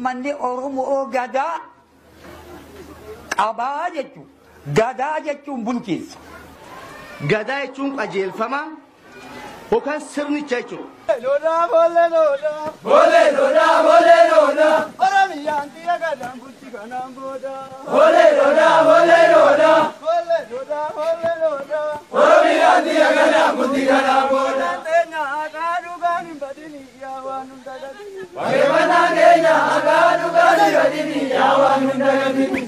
uummanni Oromoo gadaa qabaa jechuun gadaa jechuun bulchiinsa. Gadaa jechuun qajeelfama yookaan sirnicha jechuudha. Lola boole lola. Boole lola boole lola. Oromiyaan xiyya gadaan bulti kanaan booda. Boole lola boole lola. Boole lola boole lola. Oromiyaan xiyya gadaan bulti kanaan booda. Teenya haqaa dhugaan hin badini yaa waan hunda gadini. Waaqeffannaa keenya haqaa yaa waan hunda gadini.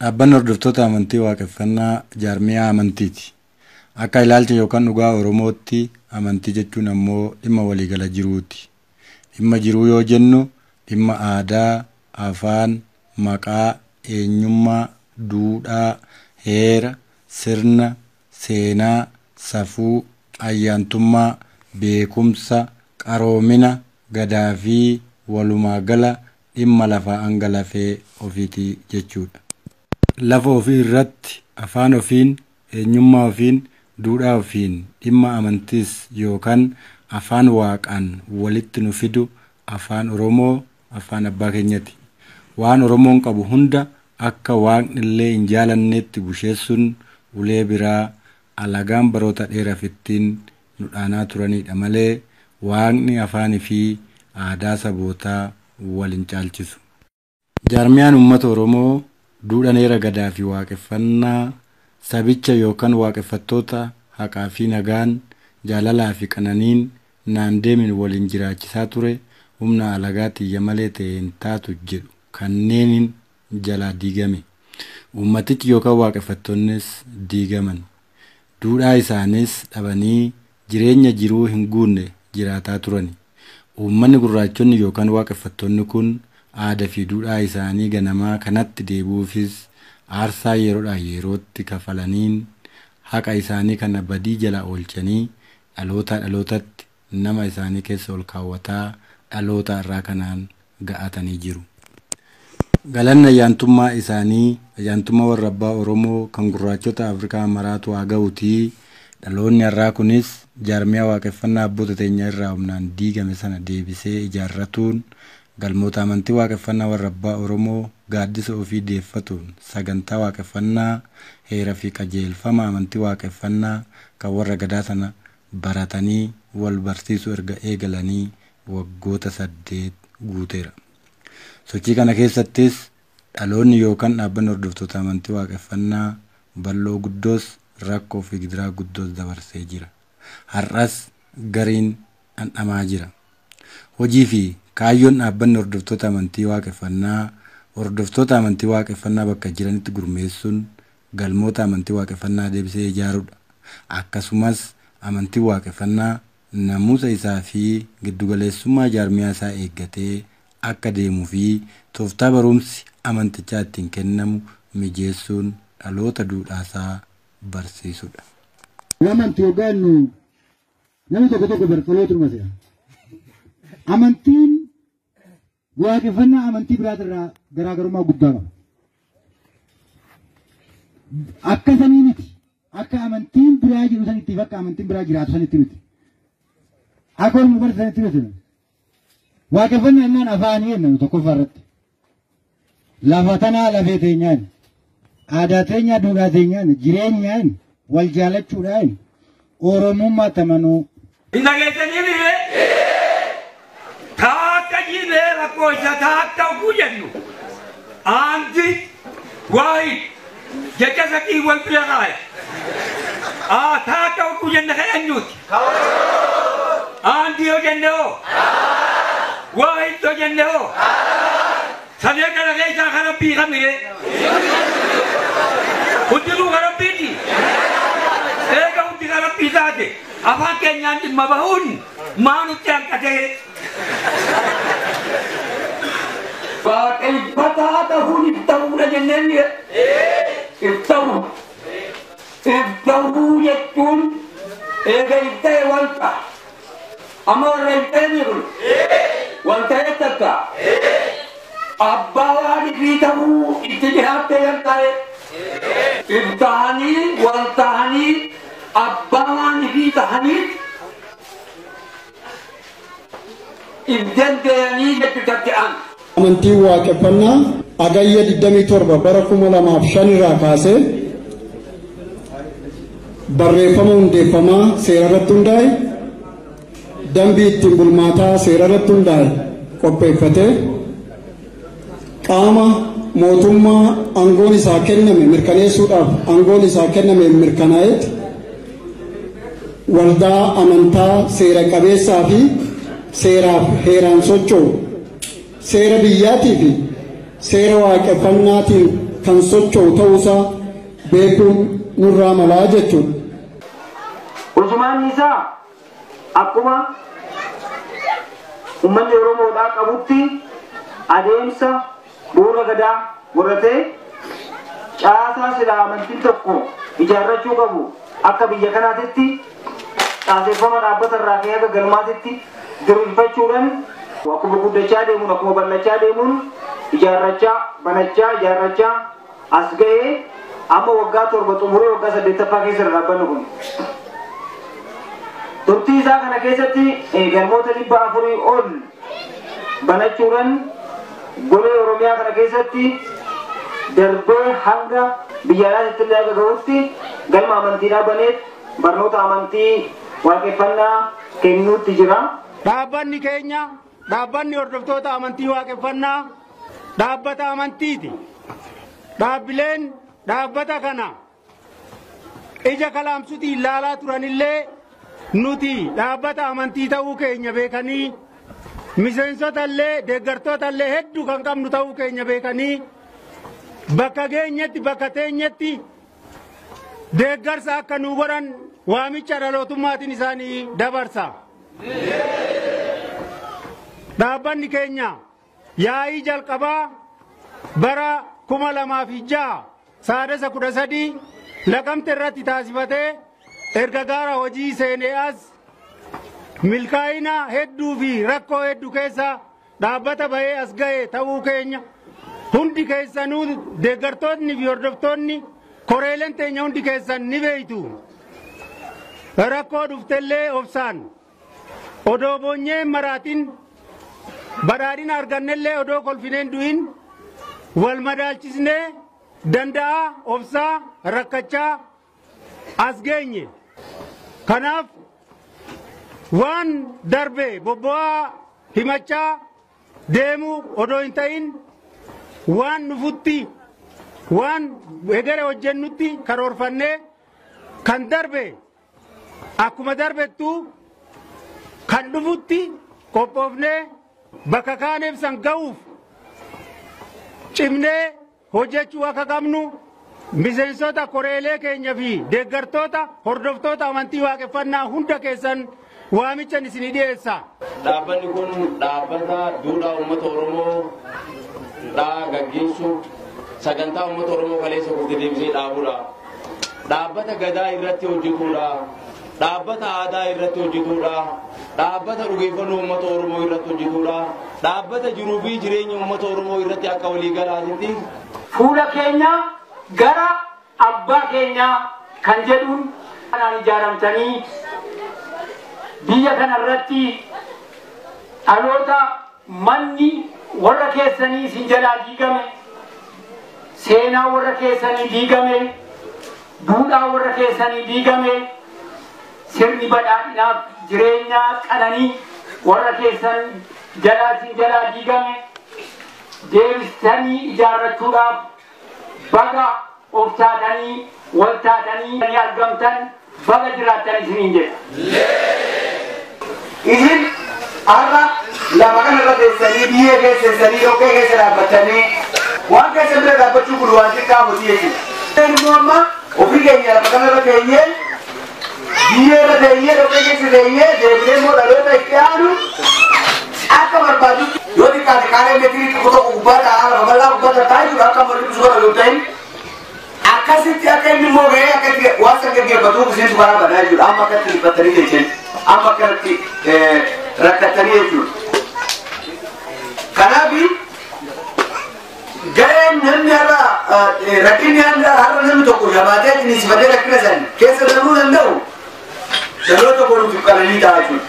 Dhaabbanni hordoftoota amantii waaqeffannaa jaarmiyaa amantiiti. Akka ilaalcha yookaan dhugaa Oromootti amantii jechuun ammoo dhimma waliigala jiruuti. Dhimma jiruu yoo jennu dhimma aadaa, afaan, maqaa, eenyummaa, duudhaa, heera, sirna, seenaa, safuu, ayyaantummaa, beekumsa, qaroomina, gadaa fi walumaagala dhimma lafaa hanga lafee ofiiti jechuudha. Lafa ofii irratti afaan ofiin, eenyummaa ofiin, duudhaa ofiin dhimma amantiis yookaan afaan waaqaan walitti nu fidu afaan Oromoo afaan abbaa keenyati. Waan Oromoon qabu hunda akka waaqni illee hin jaalannetti busheessuun ulee biraa alagaan baroota dheeraaf ittiin nu dhaanaa turanidha malee waaqni afaanii fi aadaa sabootaa waliin caalchisu. Jaarmiyaan uummata Oromoo duudhaa heera gadaa fi waaqeffannaa sabicha yookaan waaqeffattoota haqaa fi nagaan jaalalaa fi qananiin naan deemin waliin jiraachisaa ture humna alagaa xiyya malee ta'e taatu jedhu kanneeniin jalaa diigame. Uummatichi yookaan waaqeffattoonnis diigaman. Duudhaa isaanis dhabanii jireenya jiruu hin guunne jiraataa turani. Uummanni gurraachonni yookaan waaqeffattoonni kun aadaa fi duudhaa isaanii ganamaa kanatti deebi'uufis aarsaa yeroodhaa yerootti kafalaniin haqa isaanii kana badii jala oolchanii dhalootaa dhalootatti nama isaanii keessa ol kaawwataa dhaloota irraa kanaan ga'atanii jiru. Galanni ayyaantummaa isaanii ayyaantummaa warra abbaa Oromoo kan gurraachota Afrikaa maraatu haa ga'utii dhaloonni har'aa kunis jaarmiyaa waaqeffannaa abboota teenya irraa humnaan diigame sana deebisee ijaarratuun galmoota amantii waaqeffannaa warra abbaa Oromoo gaaddisa ofii deeffatuun sagantaa waaqeffannaa heera fi qajeelfama amantii waaqeffannaa kan warra gadaa sana baratanii wal barsiisuu erga eegalanii waggoota saddeet guuteera. Sochii kana keessattis dhaloonni yookaan dhaabbanni hordoftoota amantii waaqeffannaa bal'oo guddoos rakkoo fi gidiraa guddoos dabarsee jira. Har'as gariin dhandhamaa jira. Hojii fi kaayyoon dhaabbanni hordoftoota amantii waaqeffannaa hordoftoota amantii waaqeffannaa bakka jiranitti gurmeessuun galmoota amantii waaqeffannaa deebisee ijaaruudha. Akkasumas amantii waaqeffannaa namuusa isaa fi giddugaleessummaa jaarmiyaa isaa eeggatee akka deemuu fi tooftaa barumsi amantichaa ittiin kennamu mijeessuun dhaloota duudhaasaa barsiisudha. Amantii hoggaannu namni tokko tokko bartolootuma se'a. Amantiin waaqeffannaa amantii biraatirraa garaagarummaa guddaa qaba. Akka sanii miti. Akka amantiin biraa jiru sanitti akka amantiin biraa jiraatu sanitti miti. Akka oromoo barate sanitti miti. Waaqeffannaa innaan afaanii jennamu tokkoffaa irratti. Lafa tanaa lafee teenyaan. Aadaa teenyaa duudhaa teenyaan jireenyaan wal jaalachuudhaan oromummaa tamanuu Hin dhageessanii miire? Taakka jiibee rakkoo isa taakka oguu jennu. Aanti waayit jecha sakii wal bira kaaya. Aa taakka oguu jenna kan eenyuuti? Aanti yoo jenne hoo? Waayit yoo jenne hoo? Sadee kana keessaa kan rabbii kamire? Hundinuu kan rabbiiti? Eega hundi kan rabbii taate afaan keenyaan dhimma bahuun maa nutti hanqatee? Waaqeffataa ta'uun ibsa'uudha jenneen ibsa'u. Ibsa'uu jechuun eega ibsa'e wanta. Amma warra ibsa'e jiru. Wanta takka. Abbaa waan ifii ta'uu itti dhihaattee kan ta'e. Ibsa'anii wal ta'anii abbaa waan ifii ta'aniif ibdan deeyanii jechuudatti an Amantiin waaqeffannaa agayya 27 bara 2005 irraa kaasee barreeffama hundeeffamaa seera irratti hundaa'e dambii ittiin bulmaataa seera irratti hundaa'e qopheeffatee qaama mootummaa aangoon isaa kenname mirkaneessuudhaaf aangoon isaa kenname mirkanaa'etti waldaa amantaa seera qabeessaa fi seeraaf heeraan socho'u seera biyyaatii fi seera waaqeffannaatiin kan socho'u ta'uusaa beekuun nurraa malaa jechuudha. Ujumaan isaa akkuma uummanni Oromoodhaa qabutti adeemsa bu'uura gadaa godhatee caasaa silaa amantiin tokko ijaarrachuu qabu akka biyya kanaatitti caaseffama dhaabbata irraa ka'ee akka galmaatitti diriirfachuudhaan akkuma guddachaa deemuun akkuma bal'achaa deemuun ijaarrachaa banachaa ijaarrachaa as ga'ee amma waggaa torba xumuree waggaa saddeettaffaa keessa dhaabbanni kun. Turtii isaa kana keessatti galmoota dhibba afurii ol banachuudhaan golee Oromiyaa kana keessatti darbee hanga biyya alaatti illee akka gahutti galma amantiidhaa baneet barnoota amantii waaqeffannaa kennuutti jira. Dhaabbanni keenya dhaabbanni hordoftoota amantii waaqeffannaa dhaabbata amantiiti. Dhaabbileen dhaabbata kana ija kalaamsutii ilaalaa turanillee nuti dhaabbata amantii ta'uu keenya beekanii miseensota illee deeggartoota illee hedduu kan qabnu ta'uu keenya beekanii bakka geenyetti bakka teenyetti deeggarsa akka nu godhan waamicha dhalootummaatiin isaanii dabarsa. Dhaabbanni keenya yaa'ii jalqabaa bara kuma lamaa fi ja'a saadasa kudha sadii laqamte irratti taasifatee erga gaara hojii seenee as milkaa'ina hedduu fi rakkoo hedduu keessa dhaabbata bahee as ga'e ta'uu keenya. Hundi keessanuu deeggartoonni fi hordoftoonni koreeleen teenya hundi keessan ni beeytu rakkoo dhuftellee obsaan. Odoo boonyee maraatin badhaadhina argannellee odoo kolfineen du'in wal madaalchisnee danda'a obsaa rakkachaa as geenye. Kanaaf waan darbe bobba'aa himachaa deemuu odoo hin ta'in waan dhufutti waan egere hojjennutti karoorfannee kan darbe akkuma darbettu kan dhufutti qophoofnee bakka kaaneef san ga'uuf cimnee hojjechuu akka qabnu miseensota koreelee keenya fi deeggartoota hordoftoota amantii waaqeffannaa hunda keessan waamichan isinii dhiyeessa. Dhaabbanni kun dhaabbata duudhaa uummata Oromoo dhaa gaggeessuuf sagantaa uummata Oromoo kaleessa guutuu deebisee dhaabuudha. Dhaabbata gadaa irratti hojjetuudha. Dhaabbata aadaa irratti hojjetuudha. Dhaabbata dhugeeffannoo uummata Oromoo irratti hojjetuudha. Dhaabbata jiruu fi jireenya uummata Oromoo irratti akka waliigalaatti Fuula keenya gara abbaa keenyaa kan jedhuun kanaan ijaaramtanii biyya kana irratti dhaloota manni warra keessanii isin jalaa diigame seenaa warra keessanii diigame duudhaa warra keessanii diigame sirni badhaadhinaaf jireenyaa qananii warra keessan jalaa isin jalaa diigame deebistanii ijaarrachuudhaaf baga of taatanii wal taatanii ni argamtan baga jiraattan isiniin jedha. Isin har'a lafa kana irra teessanii biyyee keessa teessanii dhoqqee keessa dhaabbatanii waan keessa bira dhaabbachuu kun waan xiqqaa miti jechuudha. Amma ofii keenya lafa kana irra teenyee biyyee irra teenyee dhoqqee keessa teenyee deebinee immoo dhaloota itti aanu akka barbaadu yoo xiqqaate qaalee meetirii tokko tokko gubbaa taa'aa lafa bal'aa gubbaa taa'aa jechuudha akka morri suuraa yoo ta'in akkasitti akka inni immoo ga'ee akka waan san gaggeeffatuuf isin baraa badaa jechuudha amma akka itti dhiphattanii jechuudha amma akka itti rakkattanii jechuudha. Kanaafi ga'een namni har'a rakkinni har'a namni tokko jabaatee jiniisifatee rakkina san keessa darbuu danda'u dhaloota boruuf qananii ta'a jechuudha.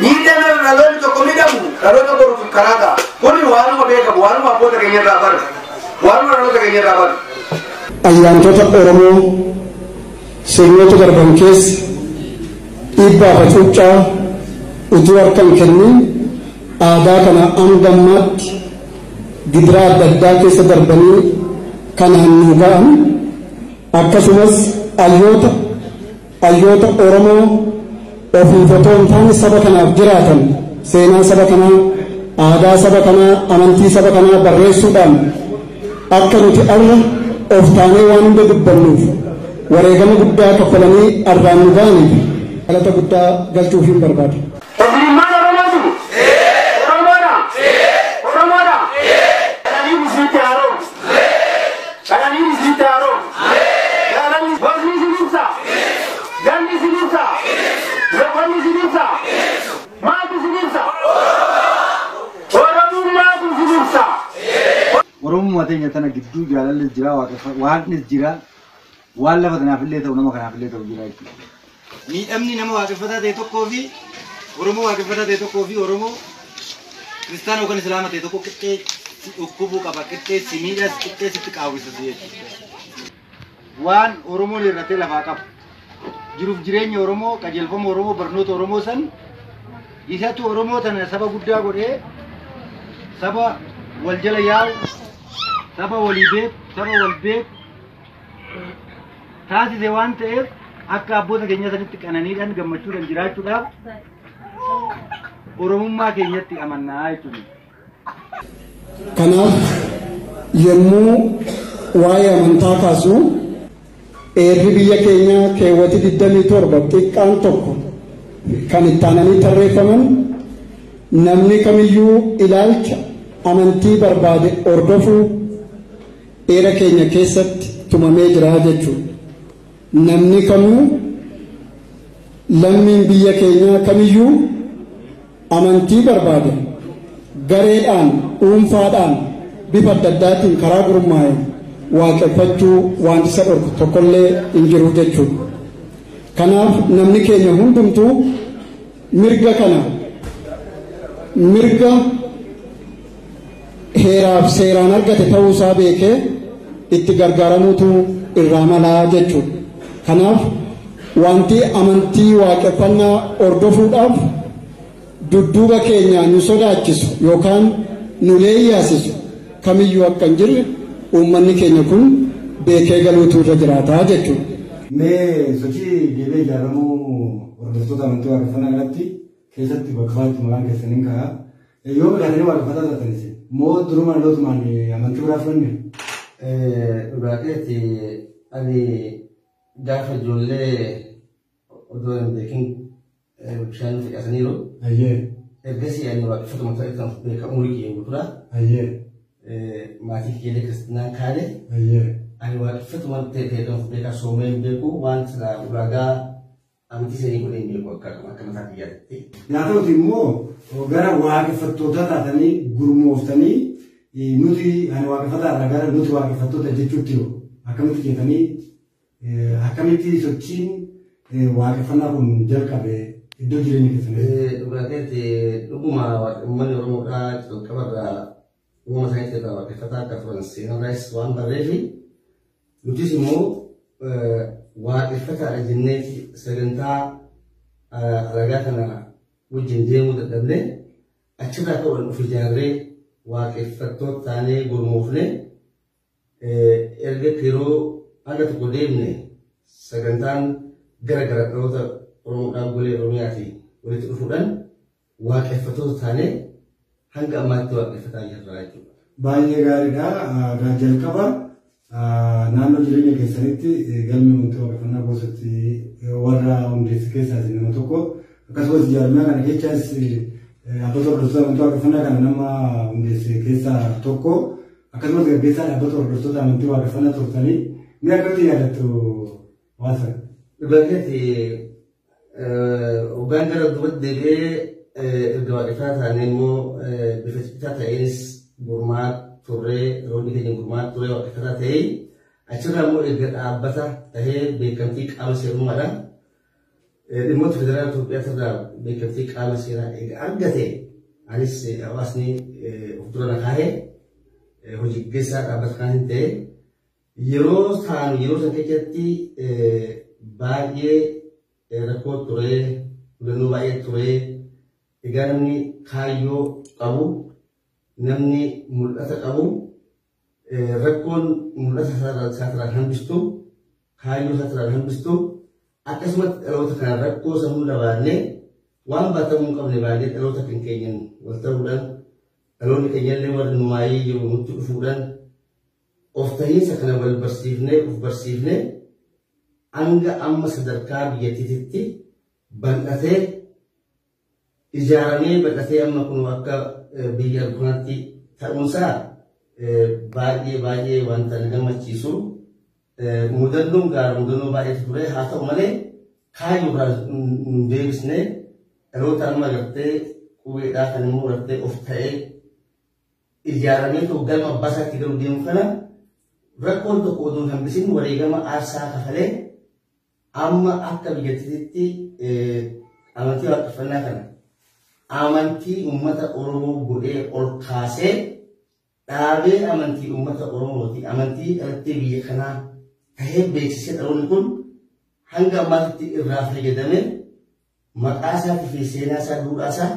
miidhama dhaloonni tokko miidhamu dhaloota boruuf karaa ta'a kuni waanuma beekamu waanuma abboota keenya irraa bara waanuma dhaloota keenya irraa bara. ayyaantota Oromoo sirnoota darban keessa dhiibbaa fi cuuccaa utuu harkaan kennin aadaa kana hanga ammaatti gidiraa adda addaa keessa darbanii kanaan nu ga'an akkasumas ayyoota ayyoota Oromoo ofiif otoo hin taane saba kanaaf jiraatan seenaa saba kanaa aadaa saba kanaa amantii saba kanaa barreessuudhaan akka nuti arra of taanee waan hunda dubbannuuf wareegama guddaa kaffalanii arraan nu ga'aniif galata guddaa galchuuf hin barbaadu. Ilmaan Oromooti? Oromoodha? Oromoodha? Kananii bisiitti haaroo? Kananii bisiitti haaroo? Gaalanni gosti isin ibsa? Ganni isin ibsa? Loqonni isin ibsa? Maatu isin ibsa? Oromummaatu isin ibsa? Oromummaa teenya tana gidduu jaalallis jira waaqnis jira waan lafa kanaafillee ta'u nama kanaafillee ta'u jira jechuudha. Miidhamni nama waaqeffataa ta'e tokkoo fi Oromoo waaqeffataa ta'e tokkoo fi Oromoo kiristaana yookaan islaama ta'e tokko qixxee si dhukkubuu qaba qixxee si miidhas qixxee sitti qaawwisas. Waan Oromoon irratee lafaa qabu jiruuf jireenya Oromoo qajeelfama Oromoo barnoota Oromoo san. Isatu Oromoo tana saba guddaa godhee saba wal jala yaa'u saba walii beeku saba wal beeku taasise waan ta'eef akka abboota keenya sanitti qananiidhaan gammachuudhaan jiraachuudhaaf oromummaa keenyatti amannaa jechuudha. Kanaaf yommuu waa'ee amantaa kaasnu eerri biyya keenyaa keewwati 27 xiqqaan tokko kan itti aananii tarreeffaman namni kamiyyuu ilaalcha amantii barbaade hordofuu eera keenya keessatti tumamee jira jechuudha. Namni kamuu lammiin biyya keenyaa kamiyyuu amantii barbaade gareedhaan dhuunfaadhaan bifa adda addaatiin karaa gurmaa'e waaqeffachuu wanti isa dhorku tokkollee hin jiru jechuudha. Kanaaf namni keenya hundumtuu mirga kana mirga heeraaf seeraan argate ta'uusaa beekee itti gargaaramuutu irraa malaa jechuudha. Kanaaf wanti amantii waaqeffannaa hordofuudhaaf dudduuba keenya nu sodaachisu yookaan nu leeyyaasisu kamiyyuu akka hin jirre uummanni keenya kun beekee galuutu irra jiraataa jechuudha. Mee sochii deebee ijaaramuu hordoftoota amantii waaqeffannaa irratti keessatti bakka baay'eetti maqaan keessaniin ka'a. Yoo midhaatanii waaqeffataa turtanis moo duruma dhalootumaan amantii biraa fudhanne? Dhugaateeti ani gaafa ijoollee odoo hin beekin bishaan fidhataniiru. Ayyee. Ergasii ani waaqeffatuma ta'e kan beekamu kiyya. Ayyee. Maatii kiyyaalee kristinaan kaane. Ani waaqeffatuma ta'e ta'e kan beekaa soomee hin beeku waan ulaagaa amantii sanii godhee hin beeku akka akka mataa kiyyaatti. Yaa ta'uti immoo gara waaqeffattoota taatanii gurmooftanii nuti ani waaqeffataa irraa gara nuti waaqeffattoota jechuutti akkamitti jettanii akkamitti sochiin waaqeffannaa kun jalqabe iddoo jireenya keessanii. Dhugaateetti dhuguma uummanni Oromoodhaa jalqabarraa uumama isaanii irraa waaqeffataa akka turan seenarraas waan barreefi nutis immoo waaqeffataadha jennee sagantaa alagaa kana wajjin deemuu dadhabne achirraa ka'uudhaan of ijaarree waaqeffattoota taanee gurmoofne erga yeroo hanga tokko deemne sagantaan gara gara dhaloota Oromoodhaan golee Oromiyaati walitti dhufuudhaan waaqeffattoota taanee hanga ammaatti waaqeffataa jirra jechuudha. Baay'ee gaariidha. Gaa jalqaba naannoo jireenya keessanitti galmi amantii waaqeffannaa gosotti warra hundeessi keessaas nama tokko akkasumas jaarmaa kana keessaas dhaabbata hordoftoota amantii waaqeffannaa kana nama hundeesse keessaa tokko akkasumas gaggeessaa dhaabbata hordoftoota amantii waaqeffannaa turtanii ni akkamitti yaadattu waasa. Dhugaatiitti hoggaan gara duubatti deebi'ee erga waaqeffataa taanee immoo bifa citaa ta'eenis gurmaa turree roobni keenya gurmaa turee waaqeffataa ta'ee achirraa immoo erga dhaabbata tahee beekamtii qaama seerummaadhaan dhimmoota federaala Itoophiyaa irraa beekamtii qaama seeraa egaa argate anis hawaasni of dura na kaa'ee hojii gaggeessaa dhaabbata ta'e yeroo taanu yeroo san keessatti baay'ee rakkoo ture hubannoo baay'ee ture egaa namni kaayyoo qabu namni mul'ata qabu rakkoon mul'ata isaatirraan hambistu kaayyoo isaatirraan hambistu akkasumatti dhaloota kana rakkoo sammuu labaannee waan baatamuu hin qabne baannee dhaloota kan keenyan wal ta'uudhaan dhaloonni keenyallee warri numaayee jiru nutti dhufuudhaan of tahiinsa kana wal barsiifnee of barsiifnee hanga amma sadarkaa biyyattiitti bal'atee ijaaramee bal'atee amma kun akka biyya kanaatti ta'uunsaa baay'ee baay'ee wanta na gammachiisu. Mudannoon gaara mudannoo baay'eetu ture. Haa ta'u malee kaayyoo biraa nu deebisnee dhaloota amma gartee qubeedhaa kan immoo gartee of ta'ee ijaaramee galma abbaa isaatti deemu kana rakkoon tokko odoo hin hambisin wareegama aarsaa kafalee amma akka biyyattiitti amantii waaqeffannaa kana amantii uummata Oromoo godhee ol kaasee dhaabee amantii uummata Oromooti. Amantii dhalatee biyya kanaa tahee beeksisee dhaloonni kun hanga ammaatitti irraa fayyadame maqaa isaatii fi seenaa isaa duudhaa isaa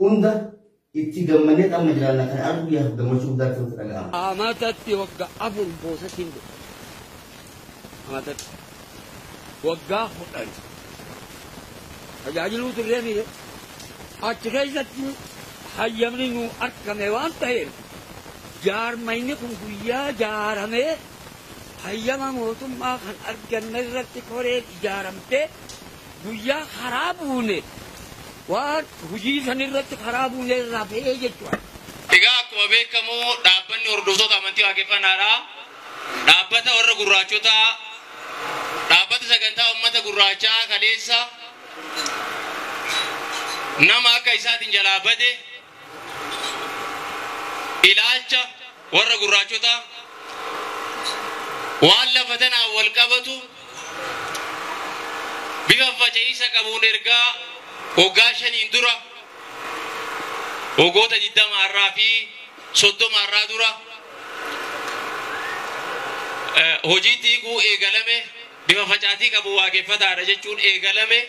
hunda itti gammannee dhamma jiraanna kan arguu gammachuu guddaatti nutti dhaga'ama. Amatatti waggaa afur boosatiin godhe. Amatatti waggaa kudhan tajaajiluu turree miire achi keessatti hayyamni nu argame waan ta'eef jaarmayni kun guyyaa jaaramee hayyama mootummaa kan arganne irratti koreen ijaaramtee guyyaa karaa buune waan hujii san irratti karaa buune irraa ba'ee jechuudha. Egaa akkuma beekamu dhaabbanni hordoftoota amantii waaqeffannaadhaa dhaabbata warra gurraachotaa dhaabbata sagantaa uummata gurraachaa kaleessa nama akka isaatiin jalaa bade ilaalcha warra gurraachotaa waan lafa tanaan wal qabatu bifa faca'iisa qabuun ergaa waggaa shaniin dura waggoota digdamaarraa fi soddomaarraa dura hojii tiikuu eegalame bifa facaatii qabu waaqeffataadha jechuun eegalame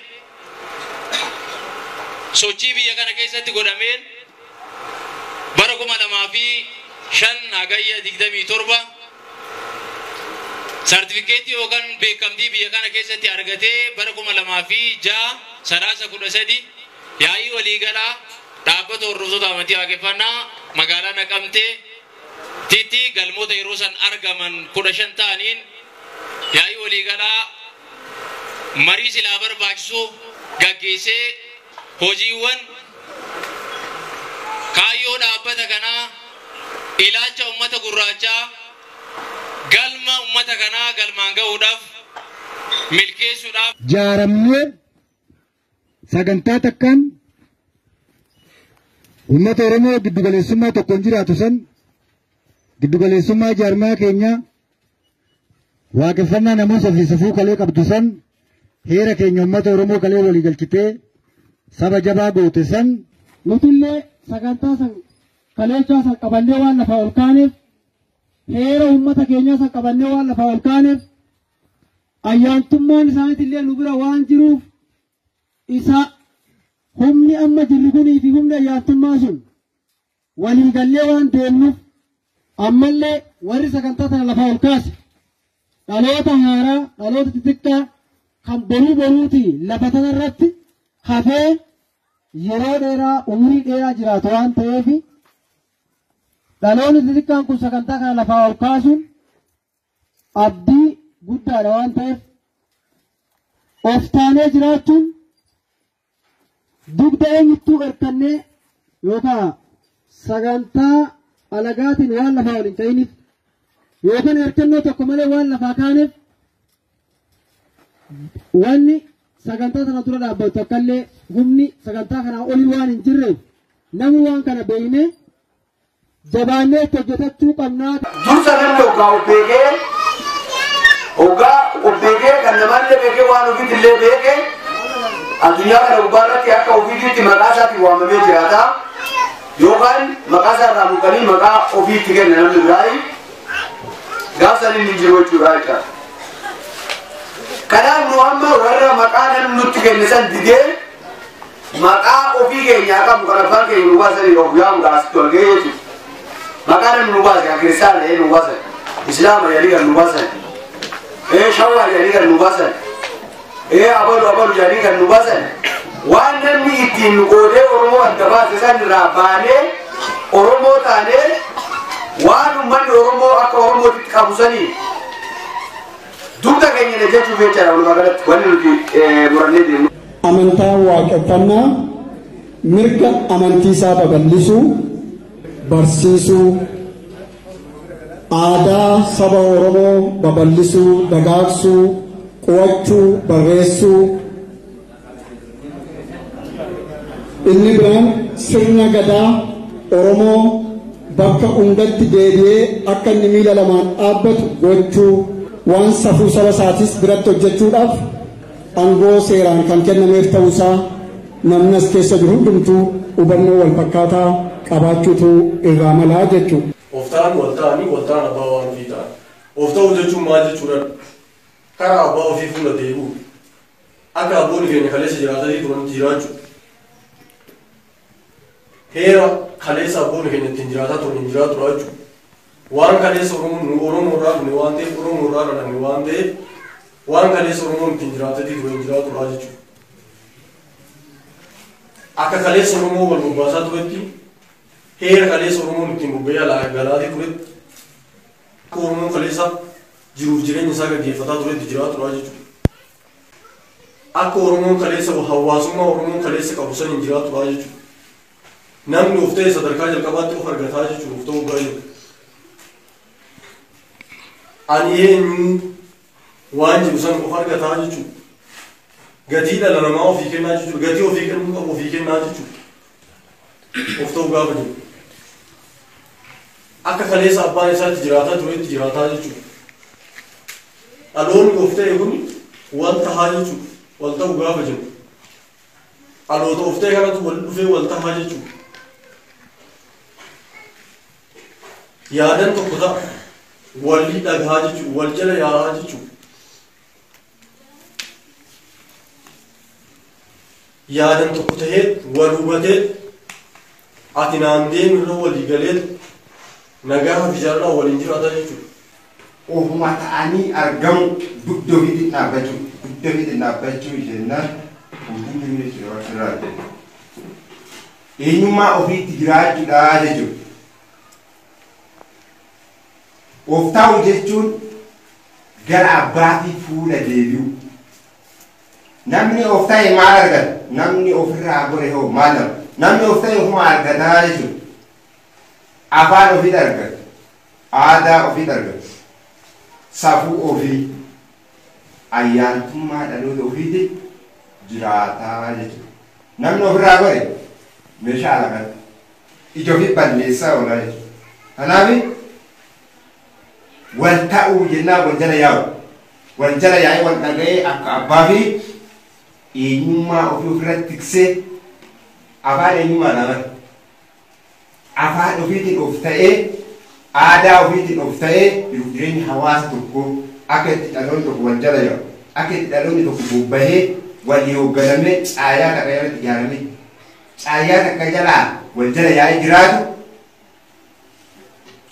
sochii biyya kana keessatti godhameen bara kuma lamaa fi shan hagayya digdamii torba sartifikeetii yookaan beekamtii biyya kana keessatti argatee bara kuma lamaa fi ja'a sadaasa kudha sadi yaa'ii waliigalaa dhaabbata hordoftoota amantii waaqeffannaa magaalaa naqamtee titti galmoota yeroo san argaman kudha shan ta'aniin yaa'ii waliigalaa marii silaa barbaachisu gaggeessee hojiiwwan kaayyoo dhaabbata kanaa ilaalcha ummata gurraachaa galma ummata kanaa galmaan ga'uudhaaf milkeessuudhaaf. Jaaramnee sagantaa takkaan uummata Oromoo giddugaleessummaa tokkoon jiraatu san giddugaleessummaa jaarmaa keenyaa waaqeffannaa namoota fi safuu kalee qabdu san heera keenya uummata Oromoo kalee walii galchitee saba jabaa goote san nutillee sagantaa san kaleechaa san qabannee waan lafaa ol kaaneef heera uummata keenyaa san qabannee waan lafaa ol kaaneef ayyaantummaan isaaniitillee nu bira waan jiruuf isa humni amma jirru kunii fi humni ayyaantummaa sun walii gallee waan deemnuuf ammallee warri sagantaa sana lafaa ol kaase dhaloota haaraa dhaloota xixiqqaa kan boruu boruuti lafa tanarratti hafee yeroo dheeraa umurii dheeraa jiraatu waan ta'eef dhaloonni xixiqqaan kun sagantaa kana lafaa ol kaasuun abdii guddaadha waan ta'eef of taanee jiraachuun dugda eenyuttuu hirkannee yookaan sagantaa alagaatiin waan lafaa ol hin ta'iniif yookaan hirkannoo tokko malee waan lafaa kaaneef wanni sagantaa sana dura dhaabbatu akkallee humni sagantaa kanaa olii waan hin jirreef namni waan kana beeknee jabaannee itti hojjetachuu qabnaa. Dursa namni hoggaa of beekee hoggaa of beekee kan namallee beekee waan ofiitillee beekee addunyaa kana gubbaarratti akka ofiitti maqaa isaatiin waamamee jiraata yookaan maqaa isaa irraa buqqanii maqaa ofiitti kenna namni biraayi gaafsan inni jiru jechuudha jechuudha. Kanaaf nu amma warra maqaa namni nutti kenne san didee maqaa ofii keenyaa qabu kan abbaan keenya nu baasanii of yaamu asitti wal ga'ee jechuudha. Maqaa namni nu baase kan kiristaana ta'ee nu baasan islaama jedhanii kan nu baasan ee shawwaa jedhanii kan nu baasan ee abalu abalu jedhanii kan nu baasan waan namni ittiin nu qoodee oromoo adda baase san irraa baanee oromoo taanee waan uummanni oromoo akka oromootitti qabu sanii dugda keenya jechuuf jechaadha walumaa galatti wanni nuti murannee deemnu. amantaa waaqeffannaa mirga amantii isaa babal'isuu barsiisuu aadaa saba oromoo babal'isuu dagaagsuu qo'achuu barreessuu inni biraan sirna gadaa oromoo bakka hundatti deebi'ee akka inni miila lamaan dhaabbatu gochuu waan safuu saba isaatis biratti hojjechuudhaaf aangoo seeraan kan kennameef ta'uusaa namni as keessa jiru hundumtuu hubannoo wal fakkaataa qabaachuutu irraa malaa jechuudha. Oftaan wal ta'anii wal ta'an abbaa waan ta'an. Of ta'uu jechuun maal jechuudha? Karaa abbaa ofii fuula deebi'u. Akka abboonni keenya kaleessa jiraatanii turan jiraachuu. Heera kaleessa abboonni keenya ittiin jiraataa turan hin jiraatu jechuudha. Waan kaleessa Oromoo irraa dhufne waan ta'eef Oromoo irraa dhalanne waan ta'eef waan kaleessa Oromoon ittiin jiraatatii ture hin jiraatu jechuudha. Akka kaleessa Oromoo wal bobbaasaa turetti heera kaleessa Oromoon ittiin bobba'ee galaatii turetti akka Oromoon kaleessa jiruuf jireenya isaa gaggeeffataa turetti jiraatu jechuudha. Akka Oromoon kaleessa hawaasummaa Oromoon kaleessa qabu san hin jiraatu jechuudha. Namni of ta'e sadarkaa jalqabaatti of argataa jechuudha of ta'uu baay'ee. Ani eenyu waan jiru san of argataa jechuudha. Gatii dhala namaa ofii kennaa jechuudha. Gatii ofii kennuu qabu ofii kennaa jechuudha. Of ta'uu gaafa jiru. Akka kaleessa abbaan isaatti jiraataa turetti jiraataa jechuudha. Dhaloonni of ta'e kun wal tahaa jechuudha. Wal ta'uu gaafa jiru. Dhaloota of ta'e kanatu wal dhufee wal tahaa jechuudha. Yaadan tokko ta'a. Walii dhagaa jechuudha. Wal jala yaa'aa jechuudha. yaadan tokko tahee wal hubatee ati naan deemu irra walii galee nagaa fi jaalalaa waliin jiraata jechuudha. Ofuma ta'anii argamu dugda ofiitiin dhaabbachuu dugda ofiitiin dhaabbachuu jennaan hundumti jechuudha waan irraa jenna. Eenyummaa ofiitti jiraachuudha jechuudha. Of taa'u jechuun gara abbaatii fuula deebi'u. namni of ta'e maal argata namni ofirraa gore hoo maal nama namni of ta'e ofuma argataa jechuudha afaan ofii argata aadaa ofii argata safuu ofii ayyaantummaa dhaloota ofiitti jiraataa jechuudha namni ofirraa gore meeshaa alaqata ija ofii balleessaa oolaa jechuudha kanaaf wal ta'uu jennaa wal jala yaa'u wal jala yaa'ee wal dhaga'ee akka abbaa fi eenyummaa ofii ofirratti tiksee afaan eenyummaa dhaban afaan ofiitiin of ta'ee aadaa ofiitiin of ta'ee jiruuf jireenya hawaasa tokkoo akka itti dhaloonni tokko wal jala yaa'u akka itti dhaloonni tokko bobbahee walii hoogganamee caayaa takka jalatti ijaaramee caayaa takka jalaa wal jala yaa'ee jiraatu.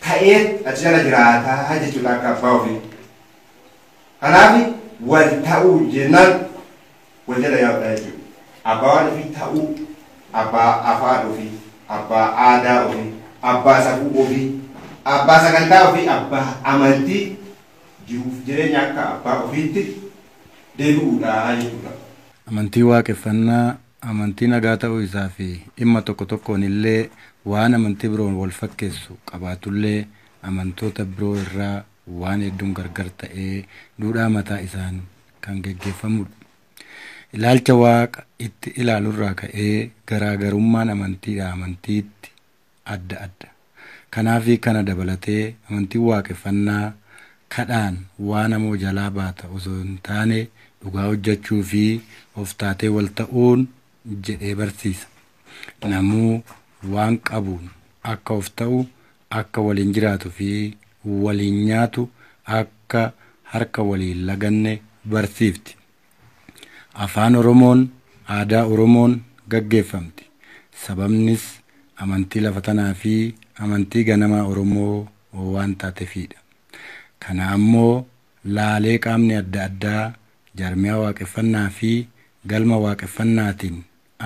Ta'ee achi jala jiraataa jechuudha akka abbaa ofii. Kanaaf wal ta'uu jennaan wal jala yaa'udha jechuudha. Abbaa waan ofii ta'uu, abbaa afaan ofii, abbaa aadaa ofii, abbaa safuu ofii, abbaa sagantaa ofii, abbaa amantii jiruuf jireenya akka abbaa ofiitti deebi'uudha jechuudha. Amantii waaqeffannaa amantii nagaa ta'uu isaa fi dhimma tokko tokkoon illee waan amantii biroon wal fakkeessu qabaatullee amantoota biroo irraa waan hedduun gargar ta'ee duudhaa mataa isaan kan geggeeffamudha. Ilaalcha waaqa itti ilaalurraa ka'ee garaagarummaan amantiidha amantiitti adda adda. Kanaafi kana dabalatee amantiin waaqeffannaa kadhaan waan namoo jalaa baata osoo hin taane dhugaa hojjechuu fi of taatee wal ta'uun jedhee barsiisa. Namuu waan qabuun akka of ta'u akka waliin jiraatu fi waliin nyaatu akka harka waliin laganne barsiifti. Afaan Oromoon aadaa Oromoon gaggeeffamti. Sababnis amantii lafa tanaa fi amantii ganamaa Oromoo waan taateefidha. Kana ammoo laalee qaamni adda addaa jaarmiyaa waaqeffannaa fi galma waaqeffannaatiin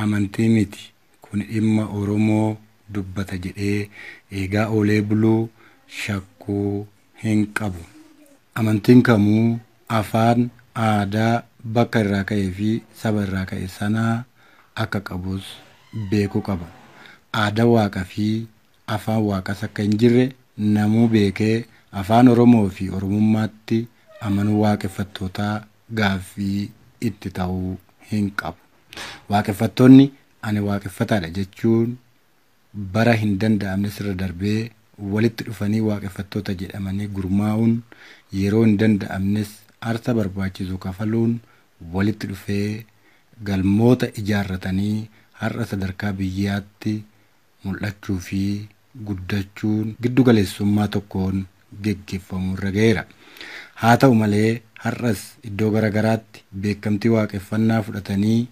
amantii miti kun dhimma Oromoo dubbata jedhee eegaa oolee buluu shakkuu hin qabu. Amantiin kamuu afaan aadaa bakka irraa ka'ee fi saba irraa ka'e sanaa akka qabus beekuu qaba. Aadaa waaqa fi afaan waaqas akka hin jirre namuu beekee afaan Oromoo fi Oromummaatti amanuu waaqeffattootaa gaaffii itti ta'uu hin qabu. Waaqeffattoonni ani waaqeffataadha jechuun bara hin danda'amne sirra darbee walitti dhufanii waaqeffattoota jedhamanii gurmaa'uun yeroo hin danda'amnes aarsaa barbaachisu kafaluun walitti dhufee galmoota ijaarratanii har'a sadarkaa biyyaatti mul'achuu fi guddachuun giddu galeessummaa tokkoon geggeeffamuu irra ga'eera. Haa ta'u malee har'as iddoo garaagaraatti beekamtii waaqeffannaa fudhatanii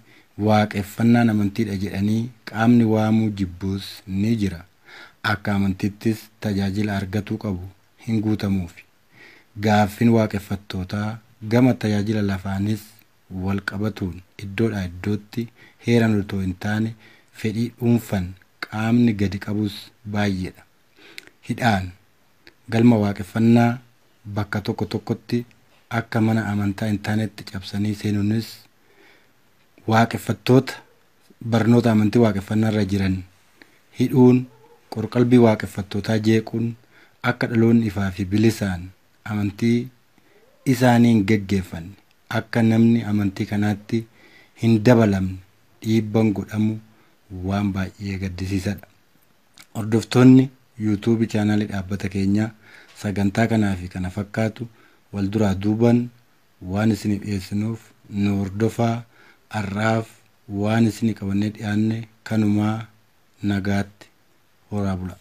waaqeffannaan amantiidha jedhanii qaamni waamuu jibbuus ni jira. Akka amantiittis tajaajila argatuu qabu hin guutamuufi. Gaaffiin waaqeffattootaa gama tajaajila lafaanis wal qabatuun iddoodhaa iddootti heeran otoo hin taane fedhii dhuunfan qaamni gadi qabus baay'eedha. Hidhaan galma waaqeffannaa bakka tokko tokkotti akka mana amantaa hin taanetti cabsanii seenuunis waaqeffattoota barnoota amantii waaqeffannaa irra jiran hidhuun qorqalbii waaqeffattootaa jeequun akka dhaloonni ifaa fi bilisaan amantii isaanii hin geggeeffanne akka namni amantii kanaatti hin dabalamne dhiibban godhamu waan baay'ee gaddisiisadha. Hordoftoonni yuutuubii chaanaalii dhaabbata keenyaa sagantaa kanaa fi kana fakkaatu wal duraa duuban waan isiniif dhiyeessinuuf nu hordofaa har'aaf waan isinii qabannee dhiyaanne kanumaa nagaatti horaa bula.